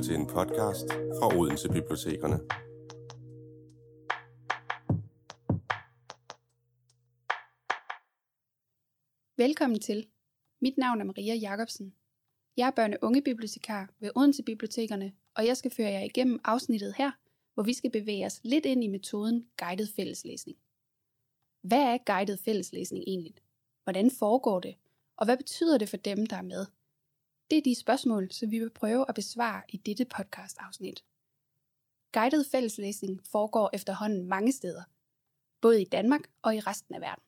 lytter til en podcast fra Odense Bibliotekerne. Velkommen til. Mit navn er Maria Jacobsen. Jeg er børne- og ungebibliotekar ved Odense Bibliotekerne, og jeg skal føre jer igennem afsnittet her, hvor vi skal bevæge os lidt ind i metoden guided fælleslæsning. Hvad er guided fælleslæsning egentlig? Hvordan foregår det? Og hvad betyder det for dem, der er med? Det er de spørgsmål, som vi vil prøve at besvare i dette podcast-afsnit. Guided fælleslæsning foregår efterhånden mange steder, både i Danmark og i resten af verden.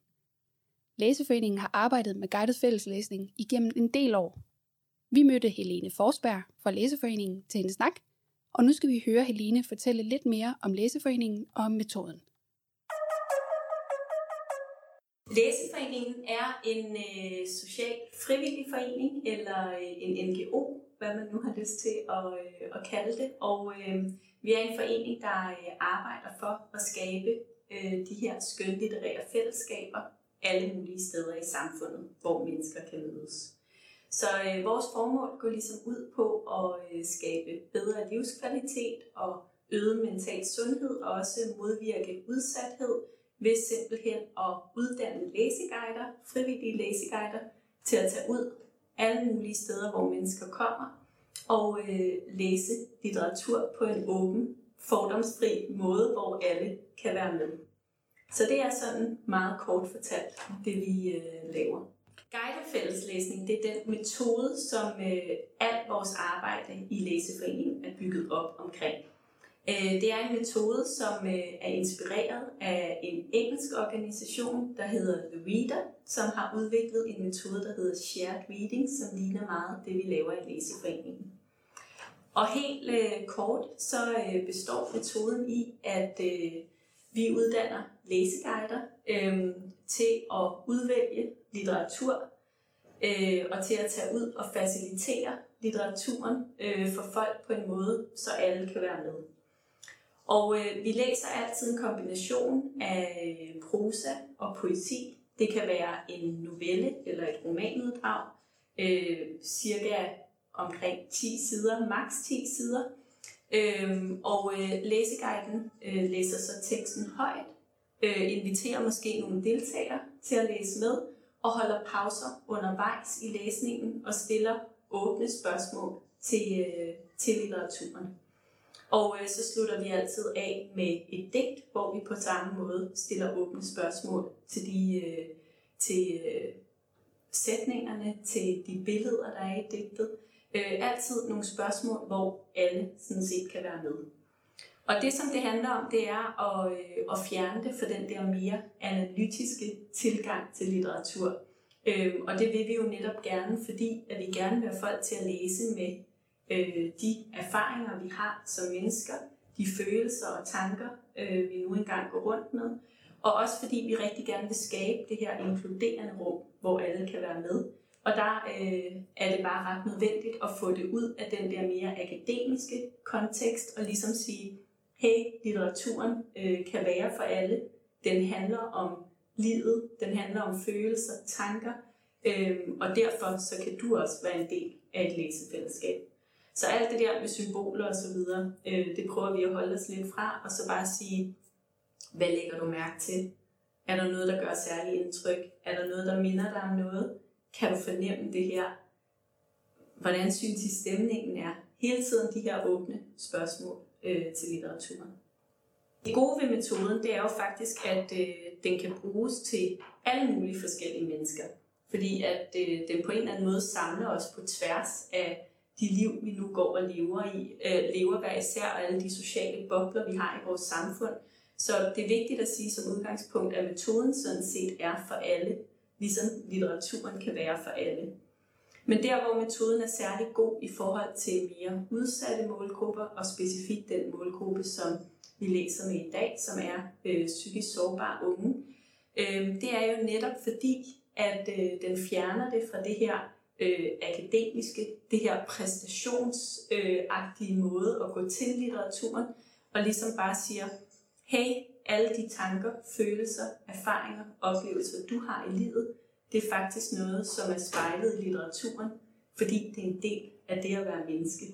Læseforeningen har arbejdet med guided fælleslæsning igennem en del år. Vi mødte Helene Forsberg fra Læseforeningen til en snak, og nu skal vi høre Helene fortælle lidt mere om Læseforeningen og om metoden. Læseforeningen er en øh, social frivillig forening, eller øh, en NGO, hvad man nu har lyst til at, øh, at kalde det. Og øh, vi er en forening, der øh, arbejder for at skabe øh, de her skønlitterære fællesskaber alle mulige steder i samfundet, hvor mennesker kan mødes. Så øh, vores formål går ligesom ud på at øh, skabe bedre livskvalitet og øget mental sundhed, og også modvirke udsathed ved simpelthen at uddanne læseguider, frivillige læseguider, til at tage ud alle mulige steder, hvor mennesker kommer, og øh, læse litteratur på en åben, fordomsfri måde, hvor alle kan være med. Så det er sådan meget kort fortalt, det vi øh, laver. Guidefælleslæsning, det er den metode, som øh, alt vores arbejde i Læseforeningen er bygget op omkring. Øh, det er en metode, som øh, er inspireret af en engelsk organisation, der hedder The Reader, som har udviklet en metode, der hedder Shared Reading, som ligner meget det, vi laver i Læseforeningen. Og helt øh, kort, så øh, består metoden i, at øh, vi uddanner læseguider øh, til at udvælge litteratur øh, og til at tage ud og facilitere litteraturen øh, for folk på en måde, så alle kan være med. Og øh, vi læser altid en kombination af øh, prosa og poesi. Det kan være en novelle eller et romanuddrag, øh, cirka omkring 10 sider, maks 10 sider. Øhm, og øh, læseguiden øh, læser så teksten højt, øh, inviterer måske nogle deltagere til at læse med, og holder pauser undervejs i læsningen og stiller åbne spørgsmål til, øh, til litteraturen. Og øh, så slutter vi altid af med et digt, hvor vi på samme måde stiller åbne spørgsmål til de øh, til øh, sætningerne, til de billeder, der er i digtet. Øh, altid nogle spørgsmål, hvor alle sådan set kan være med. Og det, som det handler om, det er at, øh, at fjerne det for den der mere analytiske tilgang til litteratur. Øh, og det vil vi jo netop gerne, fordi at vi gerne vil have folk til at læse med øh, de erfaringer, vi har som mennesker, de følelser og tanker, øh, vi nu engang går rundt med. Og også fordi vi rigtig gerne vil skabe det her inkluderende rum, hvor alle kan være med. Og der øh, er det bare ret nødvendigt at få det ud af den der mere akademiske kontekst, og ligesom sige, hey, litteraturen øh, kan være for alle. Den handler om livet, den handler om følelser, tanker, øh, og derfor så kan du også være en del af et læsefællesskab. Så alt det der med symboler og så videre, øh, det prøver vi at holde os lidt fra, og så bare sige, hvad lægger du mærke til? Er der noget, der gør særlig indtryk? Er der noget, der minder dig om noget? Kan du fornemme det her? Hvordan synes I stemningen er? Hele tiden de her åbne spørgsmål øh, til litteraturen. Det gode ved metoden, det er jo faktisk, at øh, den kan bruges til alle mulige forskellige mennesker. Fordi at øh, den på en eller anden måde samler os på tværs af de liv, vi nu går og lever i, øh, lever hver især, og alle de sociale bobler, vi har i vores samfund. Så det er vigtigt at sige som udgangspunkt, at metoden sådan set er for alle, ligesom litteraturen kan være for alle. Men der, hvor metoden er særlig god i forhold til mere udsatte målgrupper, og specifikt den målgruppe, som vi læser med i dag, som er øh, psykisk sårbare unge, øh, det er jo netop fordi, at øh, den fjerner det fra det her øh, akademiske, det her præstationsagtige øh, måde at gå til litteraturen, og ligesom bare siger, hey, alle de tanker, følelser, erfaringer, oplevelser, du har i livet, det er faktisk noget, som er spejlet i litteraturen, fordi det er en del af det at være menneske.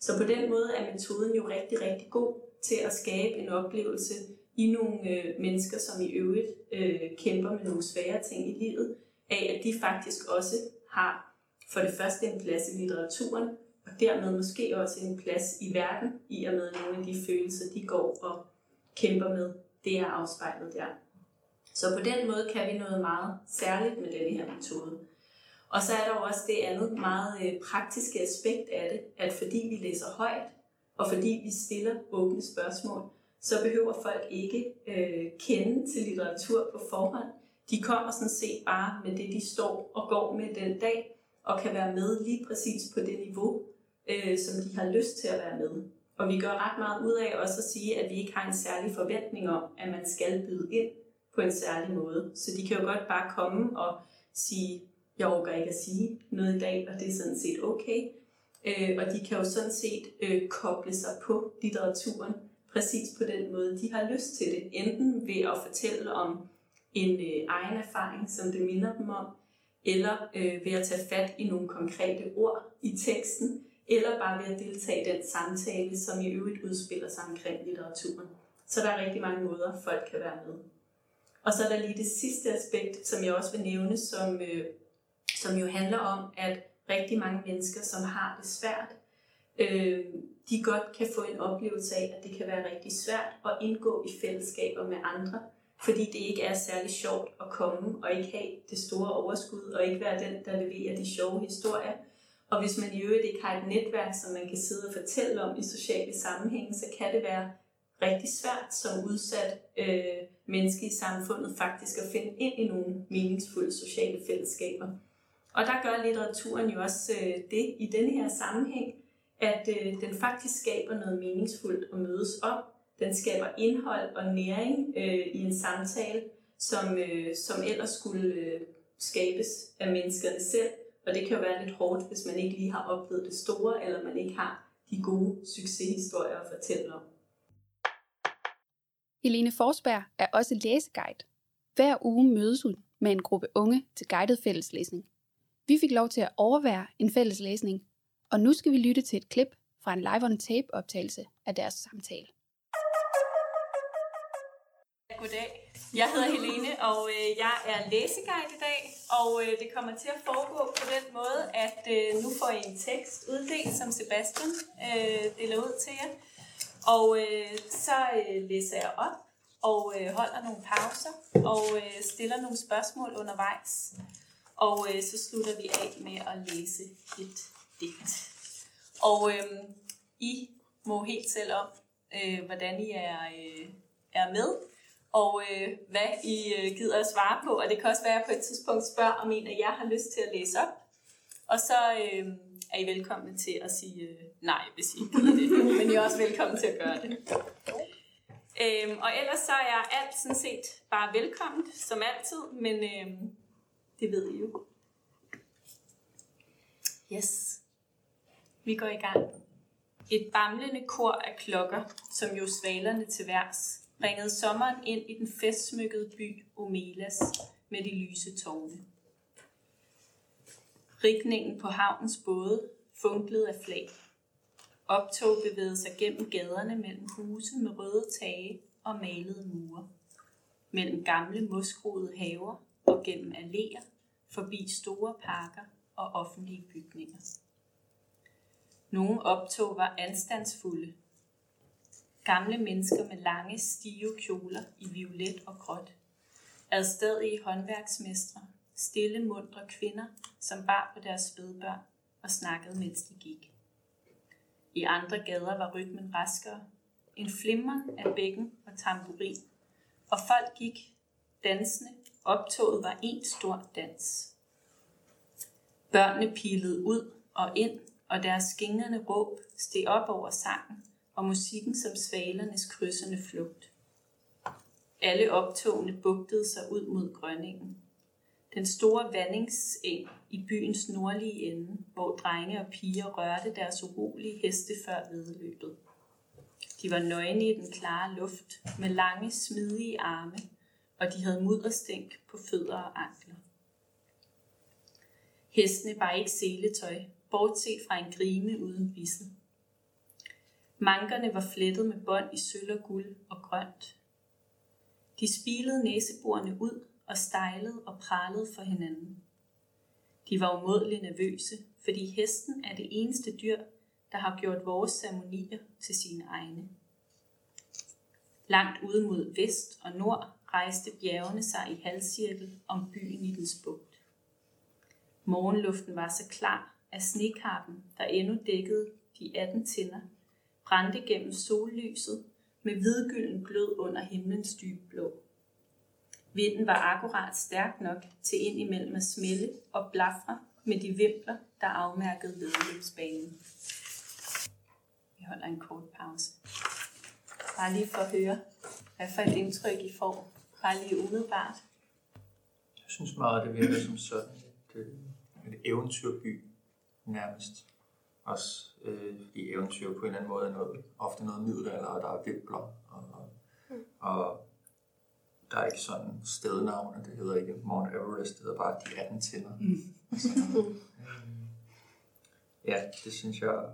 Så på den måde er metoden jo rigtig, rigtig god til at skabe en oplevelse i nogle øh, mennesker, som i øvrigt øh, kæmper med nogle svære ting i livet, af at de faktisk også har for det første en plads i litteraturen, og dermed måske også en plads i verden, i og med nogle af de følelser, de går og kæmper med, det er afspejlet der. Så på den måde kan vi noget meget særligt med denne her metode. Og så er der jo også det andet meget øh, praktiske aspekt af det, at fordi vi læser højt, og fordi vi stiller åbne spørgsmål, så behøver folk ikke øh, kende til litteratur på forhånd. De kommer sådan set bare med det, de står og går med den dag, og kan være med lige præcis på det niveau, øh, som de har lyst til at være med. Og vi gør ret meget ud af også at sige, at vi ikke har en særlig forventning om, at man skal byde ind på en særlig måde. Så de kan jo godt bare komme og sige, jeg overgår ikke at sige noget i dag, og det er sådan set okay. Øh, og de kan jo sådan set øh, koble sig på litteraturen præcis på den måde, de har lyst til det. Enten ved at fortælle om en øh, egen erfaring, som det minder dem om, eller øh, ved at tage fat i nogle konkrete ord i teksten, eller bare ved at deltage i den samtale, som i øvrigt udspiller sig omkring litteraturen. Så der er rigtig mange måder, folk kan være med. Og så er der lige det sidste aspekt, som jeg også vil nævne, som, øh, som jo handler om, at rigtig mange mennesker, som har det svært, øh, de godt kan få en oplevelse af, at det kan være rigtig svært at indgå i fællesskaber med andre, fordi det ikke er særlig sjovt at komme og ikke have det store overskud, og ikke være den, der leverer de sjove historier. Og hvis man i øvrigt ikke har et netværk, som man kan sidde og fortælle om i sociale sammenhænge, så kan det være rigtig svært som udsat øh, menneske i samfundet faktisk at finde ind i nogle meningsfulde sociale fællesskaber. Og der gør litteraturen jo også øh, det i denne her sammenhæng, at øh, den faktisk skaber noget meningsfuldt at mødes om. Den skaber indhold og næring øh, i en samtale, som, øh, som ellers skulle øh, skabes af menneskerne selv. Og det kan jo være lidt hårdt, hvis man ikke lige har oplevet det store, eller man ikke har de gode succeshistorier at fortælle om. Helene Forsberg er også læseguide. Hver uge mødes hun med en gruppe unge til guidet fælleslæsning. Vi fik lov til at overvære en fælleslæsning, og nu skal vi lytte til et klip fra en live-on-tape optagelse af deres samtale. Goddag. Jeg hedder Helene, og øh, jeg er læseguide i dag, og øh, det kommer til at foregå på den måde, at øh, nu får I en tekst uddelt, som Sebastian øh, deler ud til jer. Og øh, så øh, læser jeg op og øh, holder nogle pauser og øh, stiller nogle spørgsmål undervejs. Og øh, så slutter vi af med at læse et digt. Og øh, I må helt selv om, øh, hvordan I er, øh, er med, og øh, hvad I øh, gider at svare på. Og det kan også være, at jeg på et tidspunkt spørger, om en af jer har lyst til at læse op. Og så øh, er I velkomne til at sige øh, nej, hvis I gider det. Men I er også velkommen til at gøre det. Øhm, og ellers så er alt sådan set bare velkommen, som altid, men øhm, det ved I jo. Yes. Vi går i gang. Et bamlende kor af klokker, som jo svalerne til værs, ringede sommeren ind i den festsmykkede by Omelas med de lyse tårne. Rikningen på havnens både funklede af flag. Optog bevægede sig gennem gaderne mellem huse med røde tage og malede mure. Mellem gamle mosgroede haver og gennem alléer, forbi store parker og offentlige bygninger. Nogle optog var anstandsfulde. Gamle mennesker med lange, stive kjoler i violet og gråt. Adstadige håndværksmestre, stille, mundre kvinder, som bar på deres spædbørn og snakkede, mens de gik. I andre gader var rytmen raskere. En flimmer af bækken og tamburin. Og folk gik dansende. Optoget var en stor dans. Børnene pilede ud og ind, og deres skingerne råb steg op over sangen og musikken som svalernes krydsende flugt. Alle optogene bugtede sig ud mod grønningen. Den store vandingseng i byens nordlige ende, hvor drenge og piger rørte deres urolige heste før vedløbet. De var nøgne i den klare luft, med lange, smidige arme, og de havde mudderstænk på fødder og ankler. Hestene var ikke seletøj, bortset fra en grime uden vissel. Mankerne var flettet med bånd i sølv og guld og grønt. De spilede næseborene ud og stejlede og pralede for hinanden. De var umådeligt nervøse, fordi hesten er det eneste dyr, der har gjort vores ceremonier til sine egne. Langt ude mod vest og nord rejste bjergene sig i halvcirkel om byen i dens bugt. Morgenluften var så klar, at snekarpen, der endnu dækkede de 18 tinder, brændte gennem sollyset med hvidgylden glød under himlens dybe blå. Vinden var akkurat stærk nok til ind imellem at smelle og blafre med de vimpler, der afmærkede vedløbsbanen. Vi holder en kort pause. Bare lige for at høre, hvad for et indtryk I får. Bare lige umiddelbart. Jeg synes meget, det virker som sådan et, øh, et eventyrby nærmest. Også øh, fordi eventyr på en eller anden måde er noget, ofte noget middelalder, og der er vimpler. Og, og, og der er ikke sådan stednavne, det hedder ikke Mount Everest, det hedder bare de 18 tænder. Mm. ja, det synes jeg,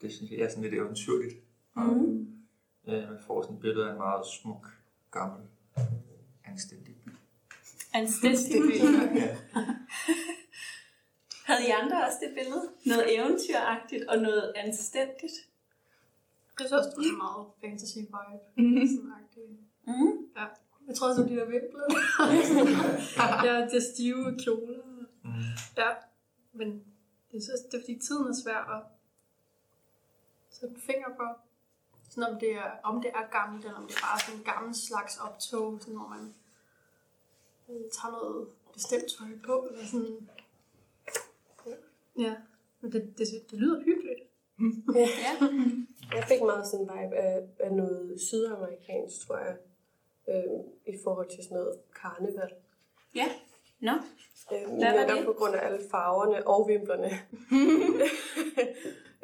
det synes jeg er sådan lidt eventyrligt. Mm. Øh, man får sådan et billede af en meget smuk, gammel, øh, anstændig by. Anstændig by. Ja. Havde I andre også det billede? Noget eventyragtigt og noget anstændigt? Jeg synes også, det var meget fantasy vibe. Mm. Sådan agtigt. Mm. Ja. Jeg tror også, at de der vimpler. ja, det er stive kjoler. Mm. Ja, men jeg synes, det er fordi tiden er svær at sætte en finger på. Sådan om det er, om det er gammelt, eller om det er bare sådan en gammel slags optog, sådan hvor man øh, tager noget bestemt tøj på, eller sådan. Ja, men det, det, det lyder hyggeligt. Ja. Jeg fik meget sådan en vibe af, af noget sydamerikansk, tror jeg, øh, i forhold til sådan noget karneval. Ja. Nå. Øh, Hvad var det? på grund af alle farverne og vimplerne.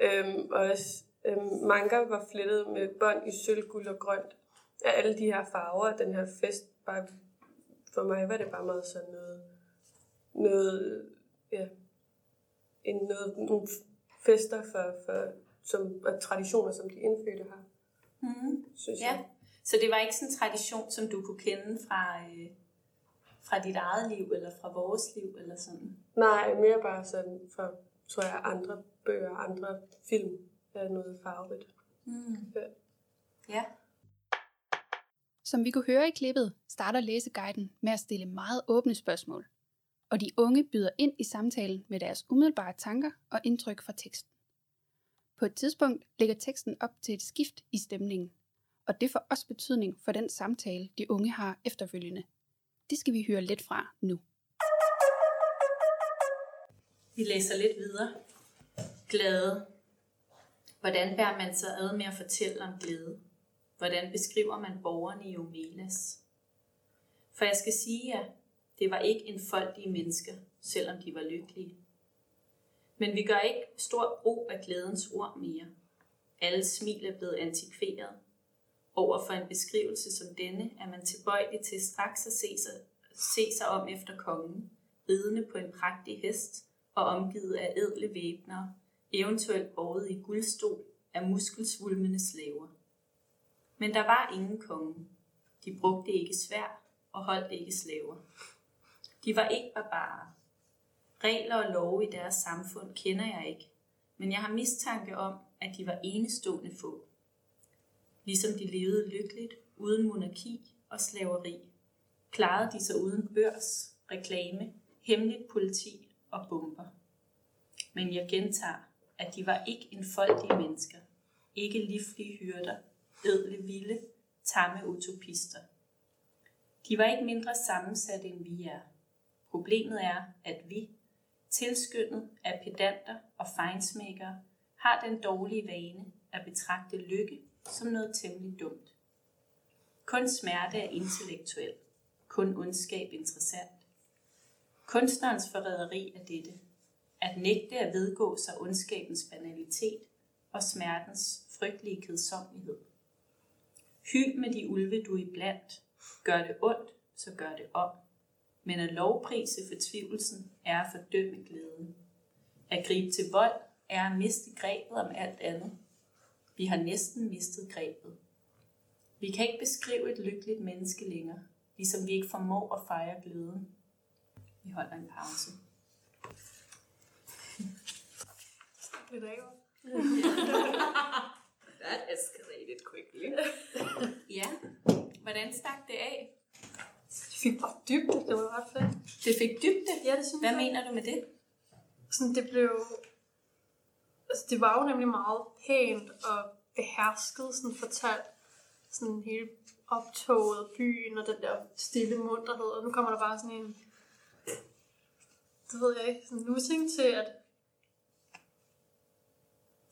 øhm, og også, øhm, manga var flettet med bånd i sølv, guld og grønt. Af alle de her farver, den her fest, bare, for mig var det bare meget sådan noget, noget ja, en, noget, nogle fester for, for, som, og traditioner, som de indfødte har, Mm. synes Ja. jeg. Så det var ikke sådan en tradition, som du kunne kende fra, øh, fra dit eget liv, eller fra vores liv, eller sådan? Nej, mere bare sådan fra, tror jeg, andre bøger, andre film, er noget farverigt. Mm. Ja. Ja. Som vi kunne høre i klippet, starter læseguiden med at stille meget åbne spørgsmål. Og de unge byder ind i samtalen med deres umiddelbare tanker og indtryk fra teksten. På et tidspunkt lægger teksten op til et skift i stemningen, og det får også betydning for den samtale, de unge har efterfølgende. Det skal vi høre lidt fra nu. Vi læser lidt videre. Glæde. Hvordan bærer man sig ad med at fortælle om glæde? Hvordan beskriver man borgerne i Omelas? For jeg skal sige jer, det var ikke en foldige mennesker, selvom de var lykkelige. Men vi gør ikke stor brug af glædens ord mere. Alle smil er blevet antikveret. Over for en beskrivelse som denne er man tilbøjelig til straks at se sig, se sig om efter kongen, ridende på en prægtig hest og omgivet af edle væbnere, eventuelt båret i guldstol af muskelsvulmende slaver. Men der var ingen konge. De brugte ikke svær og holdt ikke slaver. De var ikke barbarer. Regler og love i deres samfund kender jeg ikke, men jeg har mistanke om, at de var enestående få. Ligesom de levede lykkeligt, uden monarki og slaveri, klarede de sig uden børs, reklame, hemmeligt politi og bomber. Men jeg gentager, at de var ikke enfoldige mennesker, ikke livlige hyrder, edle vilde, tamme utopister. De var ikke mindre sammensatte, end vi er. Problemet er, at vi, tilskyndet af pedanter og fejnsmækkere, har den dårlige vane at betragte lykke som noget temmelig dumt. Kun smerte er intellektuel, kun ondskab interessant. Kunstnerens forræderi er dette, at nægte at vedgå sig ondskabens banalitet og smertens frygtelige kedsommelighed. Hyl med de ulve, du er iblandt. Gør det ondt, så gør det om. Men at lovprise fortvivlelsen er at fordømme glæden. At gribe til vold er at miste grebet om alt andet. Vi har næsten mistet grebet. Vi kan ikke beskrive et lykkeligt menneske længere, ligesom vi ikke formår at fejre glæden. Vi holder en pause. That escalated quickly. Ja, hvordan stak det af? Fik dybde, det var ret fedt. Det fik dybde. Ja, det synes Hvad jeg. mener du med det? Sådan, det blev... Altså, det var jo nemlig meget pænt og behersket, sådan fortalt. Sådan hele optoget og byen og den der stille munterhed. Og nu kommer der bare sådan en... Det ved jeg ikke. Sådan en lussing til at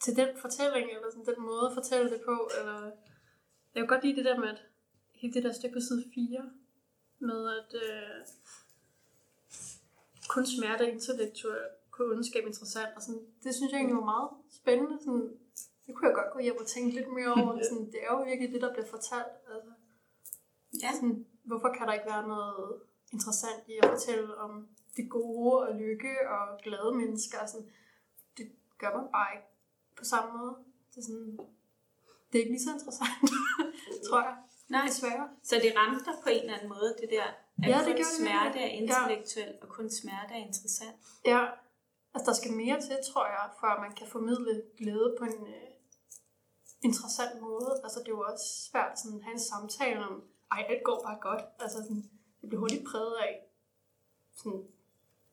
til den fortælling, eller sådan den måde at fortælle det på, eller jeg kan godt lide det der med, at hele det der stykke på side 4, med at øh, kun smerte er intellektuel, kun ondskab er interessant, og sådan, det synes jeg egentlig var meget spændende, sådan, det kunne jeg godt gå hjem og tænke lidt mere over, sådan, det er jo virkelig det, der bliver fortalt, altså, Ja. sådan, hvorfor kan der ikke være noget interessant i at fortælle om det gode og lykke og glade mennesker, sådan, det gør man bare ikke på samme måde. Det er, sådan, det er ikke lige så interessant, tror jeg. Nej, Desværre. så det ramte dig på en eller anden måde, det der, at Ja, det kun det smerte virkelig. er intellektuel, og kun smerte er interessant. Ja, altså der skal mere til, tror jeg, for at man kan formidle glæde på en øh, interessant måde. Altså det er jo også svært sådan, at have en samtale om, ej, alt går bare godt. Altså sådan, det bliver hurtigt præget af, sådan,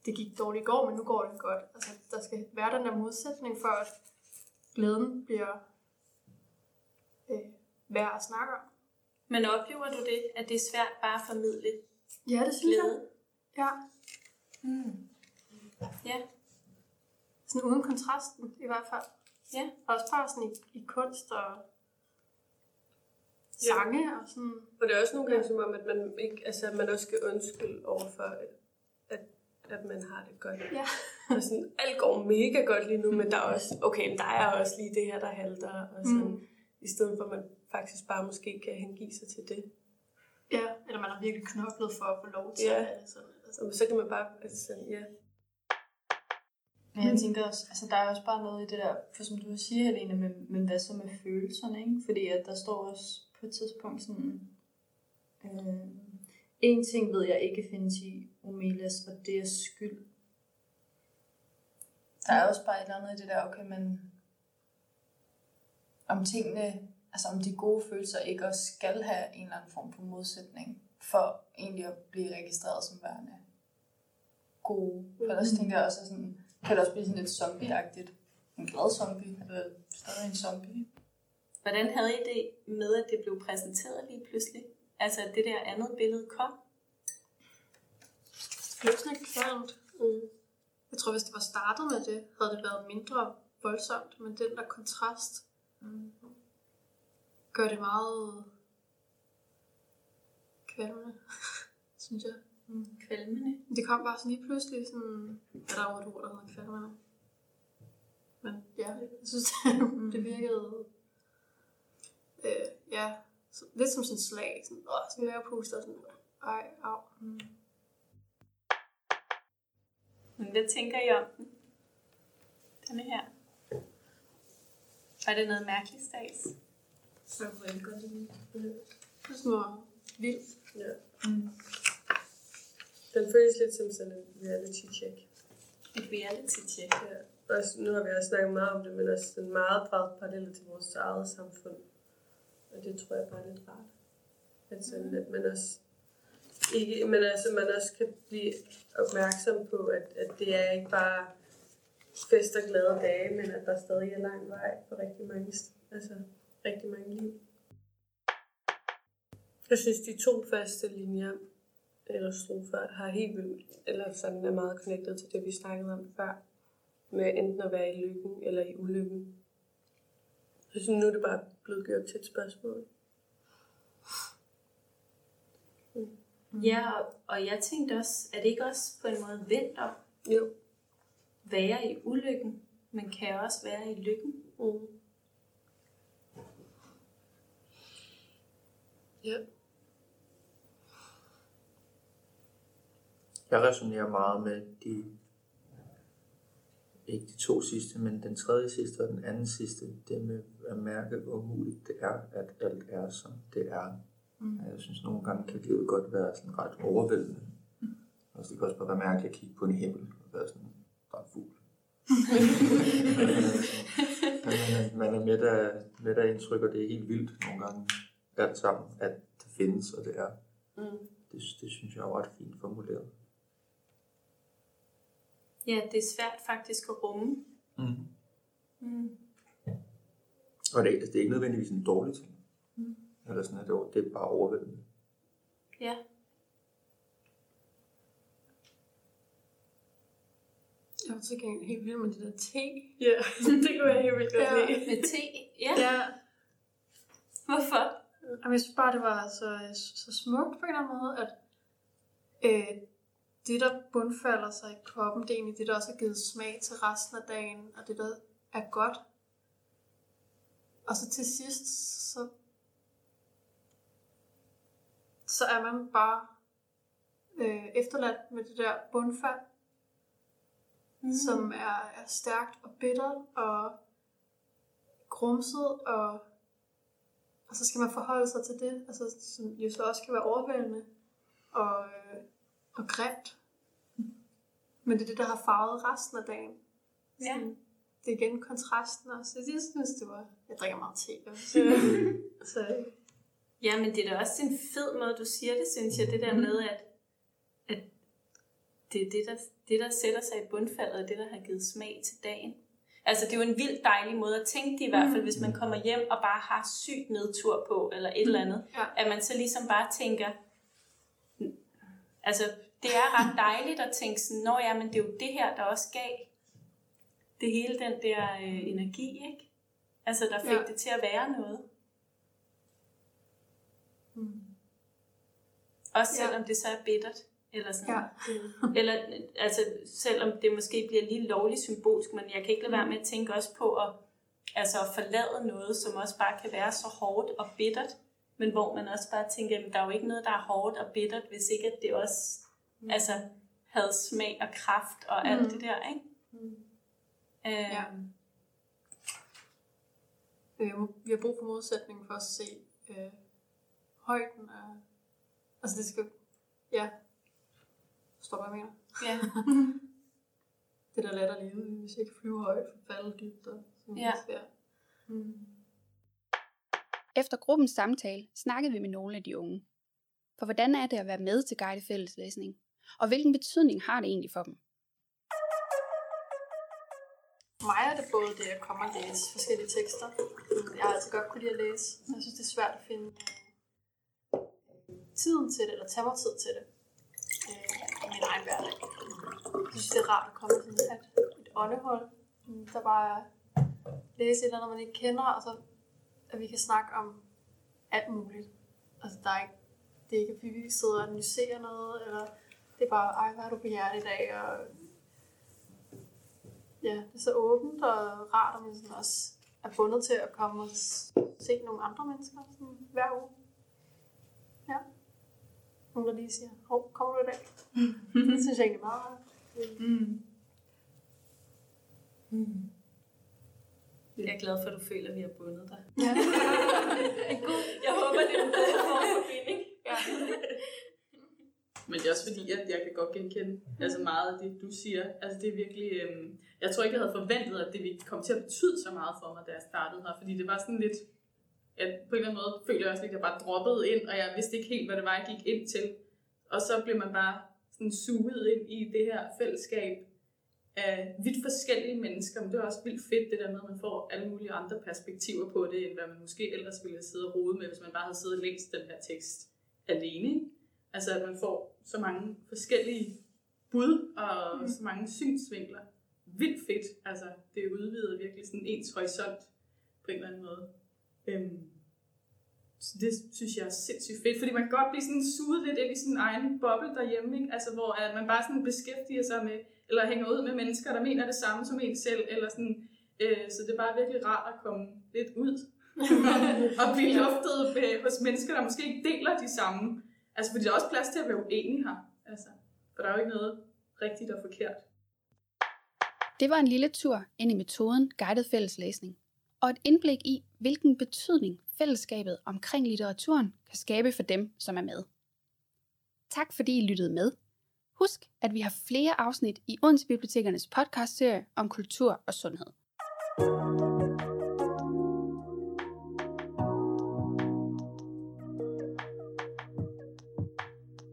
det gik dårligt i går, men nu går det godt. Altså der skal være den der modsætning for, at glæden bliver øh, værd at snakke om. Men oplever du det, at det er svært bare at formidle Ja, det synes glæde? jeg. Ja, Mm. Ja, sådan uden kontrasten i hvert fald. Ja. Og også bare sådan i, i kunst og sange og sådan. Og det er også nogle gange som om, at man, ikke, altså, man også skal undskylde overfor, at, at, at man har det godt. Ja. Og sådan, alt går mega godt lige nu, men der er også, okay, men der er også lige det her, der halter. Og sådan, Mm. I stedet for, at man faktisk bare måske kan hengive sig til det. Ja, eller man har virkelig knoklet for at få lov til Ja. det. Sådan, altså. Så, så kan man bare, altså sådan, ja. Men jeg tænker også, altså der er også bare noget i det der, for som du siger, Helene, men, men hvad så med følelserne, ikke? Fordi at der står også på et tidspunkt sådan, øh, en ting ved jeg ikke findes i Omelias, og det er skyld. Der er også bare et eller andet i det der, okay, men om tingene, altså om de gode følelser ikke også skal have en eller anden form for modsætning, for egentlig at blive registreret som værende gode. For ellers tænker jeg også, at sådan, kan det også blive sådan lidt zombie-agtigt. En glad zombie, eller stadig en zombie. hvordan havde I det med, at det blev præsenteret lige pludselig? Altså, at det der andet billede kom? Det blev sådan kvalmt. Mm. Jeg tror, hvis det var startet med det, havde det været mindre voldsomt. Men den der kontrast mm, gør det meget kvalmende, synes jeg. Kvalmende. Det kom bare sådan lige pludselig sådan... Ja, der er jo et ord, der hedder kvalmende. Men ja, jeg synes, det virkede... Øh, ja, så, lidt som sådan et slag. Sådan, åh, sådan mavepuster. Sådan, ej, au. Mm. Men hvad tænker I om den? Denne her. Var det noget mærkeligt stads? Så jeg godt lide det. Det er sådan noget vildt. Ja. Den føles lidt som sådan en reality check. Et reality check. Ja. Også, nu har vi også snakket meget om det, men også sådan meget draget paralleller til vores eget samfund. Og det tror jeg bare er lidt rart. At, sådan, at man også ikke, men altså, man også kan blive opmærksom på, at, at det er ikke bare fest og glade dage, men at der stadig er lang vej for rigtig mange, altså, rigtig mange liv. Jeg synes, de to faste linjer, eller strofer, har helt vildt, eller sådan er meget connected til det, vi snakkede om før, med enten at være i lykken eller i ulykken. Jeg synes, nu er det bare blevet gjort til et spørgsmål. Ja, og, og jeg tænkte også, er det ikke også på en måde vendt om? Jo. Være i ulykken, men kan også være i lykken. Mm. Ja. Jeg resonerer meget med de ikke de to sidste, men den tredje sidste og den anden sidste, det med at mærke, hvor muligt det er, at alt er, som det er. Mm. Jeg synes, nogle gange kan livet godt være sådan ret overvældende. Mm. Altså, det kan også bare være mærkeligt at kigge på en himmel og være sådan, der er en fugl. man, er, man er med af, med af indtryk, og det er helt vildt nogle gange alt sammen, at det findes, og det er. Mm. Det, det synes jeg er ret fint formuleret. Ja, det er svært faktisk at rumme. Mm. Mm. Og det, det er ikke nødvendigvis en dårlig ting. Mm. Eller sådan, at det, det er bare overvældende. Ja. Jeg var til gengæld helt vild med det der te. Ja, det kunne jeg helt vildt godt ja. lide. Med te? Ja. ja. Hvorfor? Jeg synes bare, det var så, så smukt på en eller anden måde, at øh, det, der bundfalder sig i kroppen, det er egentlig det, der også har givet smag til resten af dagen, og det, der er godt. Og så til sidst, så, så er man bare øh, efterladt med det der bundfald, mm. som er, er stærkt og bittert og grumset, og, og så skal man forholde sig til det, altså, som jo så også kan være overvældende og, øh, og grimt. Men det er det, der har farvet resten af dagen. Ja. Det er igen kontrasten også. Jeg synes, det var... Jeg drikker meget te. Så, så. Ja, men det er da også en fed måde, du siger det, synes jeg. Det der med, at, at det er det der, det, der sætter sig i bundfaldet, og det, der har givet smag til dagen. Altså, det er jo en vildt dejlig måde at tænke det i hvert fald, hvis man kommer hjem og bare har sygt nedtur på, eller et eller andet. Ja. At man så ligesom bare tænker, altså, det er ret dejligt at tænke sådan, nå ja, men det er jo det her, der også gav det hele den der øh, energi, ikke? Altså, der fik ja. det til at være noget. Mm. Også selvom ja. det så er bittert. Eller sådan. Ja. eller altså, selvom det måske bliver lige lovligt symbolsk, men jeg kan ikke lade være med at tænke også på at, altså at forlade noget, som også bare kan være så hårdt og bittert, men hvor man også bare tænker, at der er jo ikke noget, der er hårdt og bittert, hvis ikke at det også mm. altså, havde smag og kraft og mm. alt det der, ikke? Mm. Øhm. Ja. Øh, vi har brug for modsætningen for at se øh, højden af... Altså det skal... Ja. Forstår hvad jeg mener? Ja. det der let at leve, hvis jeg ikke flyver højt, for falde dybt og sådan ja. svært. Mm. Efter gruppens samtale snakkede vi med nogle af de unge. For hvordan er det at være med til guided fælleslæsning? Og hvilken betydning har det egentlig for dem? For mig er det både det at komme og læse forskellige tekster. Jeg har altid godt kunne lide at læse. Jeg synes, det er svært at finde øh, tiden til det, eller tage mig tid til det min egen hverdag. Jeg synes, det er rart at komme til et, et åndehul, mm, der bare læse et eller andet, man ikke kender, og så at vi kan snakke om alt muligt. Altså, der er ikke, det er ikke, at vi sidder og analyserer noget, eller det er bare, ej, hvad har du på hjertet i dag, og ja, det er så åbent og rart, at man sådan også er bundet til at komme og se nogle andre mennesker sådan, hver uge. Ja. Nogen, der lige siger, hov, kommer du i dag? Det synes jeg egentlig er meget. Mm. Mm. Jeg er glad for, at du føler, at vi har bundet dig. Ja. jeg håber, det er en god form for binding. Ja. Men det er også fordi, at jeg kan godt genkende altså meget af det, du siger. Altså det er virkelig, øhm, jeg tror ikke, jeg havde forventet, at det ville komme til at betyde så meget for mig, da jeg startede her. Fordi det var sådan lidt, at på en eller anden måde følte jeg også lidt, at jeg bare droppede ind, og jeg vidste ikke helt, hvad det var, jeg gik ind til. Og så blev man bare sådan suget ind i det her fællesskab af vidt forskellige mennesker. Men det er også vildt fedt, det der med, at man får alle mulige andre perspektiver på det, end hvad man måske ellers ville sidde og rode med, hvis man bare havde siddet og læst den her tekst alene. Altså at man får så mange forskellige bud og mm. så mange synsvinkler. Vildt fedt. Altså, det udvider virkelig sådan ens horisont på en eller anden måde. Øhm, så det synes jeg er sindssygt fedt, fordi man kan godt blive sådan suget lidt ind i sin egen boble derhjemme, ikke? Altså, hvor at man bare sådan beskæftiger sig med, eller hænger ud med mennesker, der mener det samme som en selv, eller sådan, øh, så det er bare virkelig rart at komme lidt ud og blive luftet hos mennesker, der måske ikke deler de samme Altså, fordi der er også plads til at være uenig her. Altså, for der er jo ikke noget rigtigt og forkert. Det var en lille tur ind i metoden guided fælleslæsning, og et indblik i, hvilken betydning fællesskabet omkring litteraturen kan skabe for dem, som er med. Tak fordi I lyttede med. Husk, at vi har flere afsnit i Odense Bibliotekernes podcastserie om kultur og sundhed.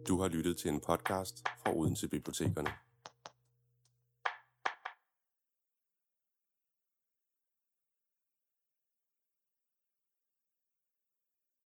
Du har lyttet til en podcast fra Odense Bibliotekerne.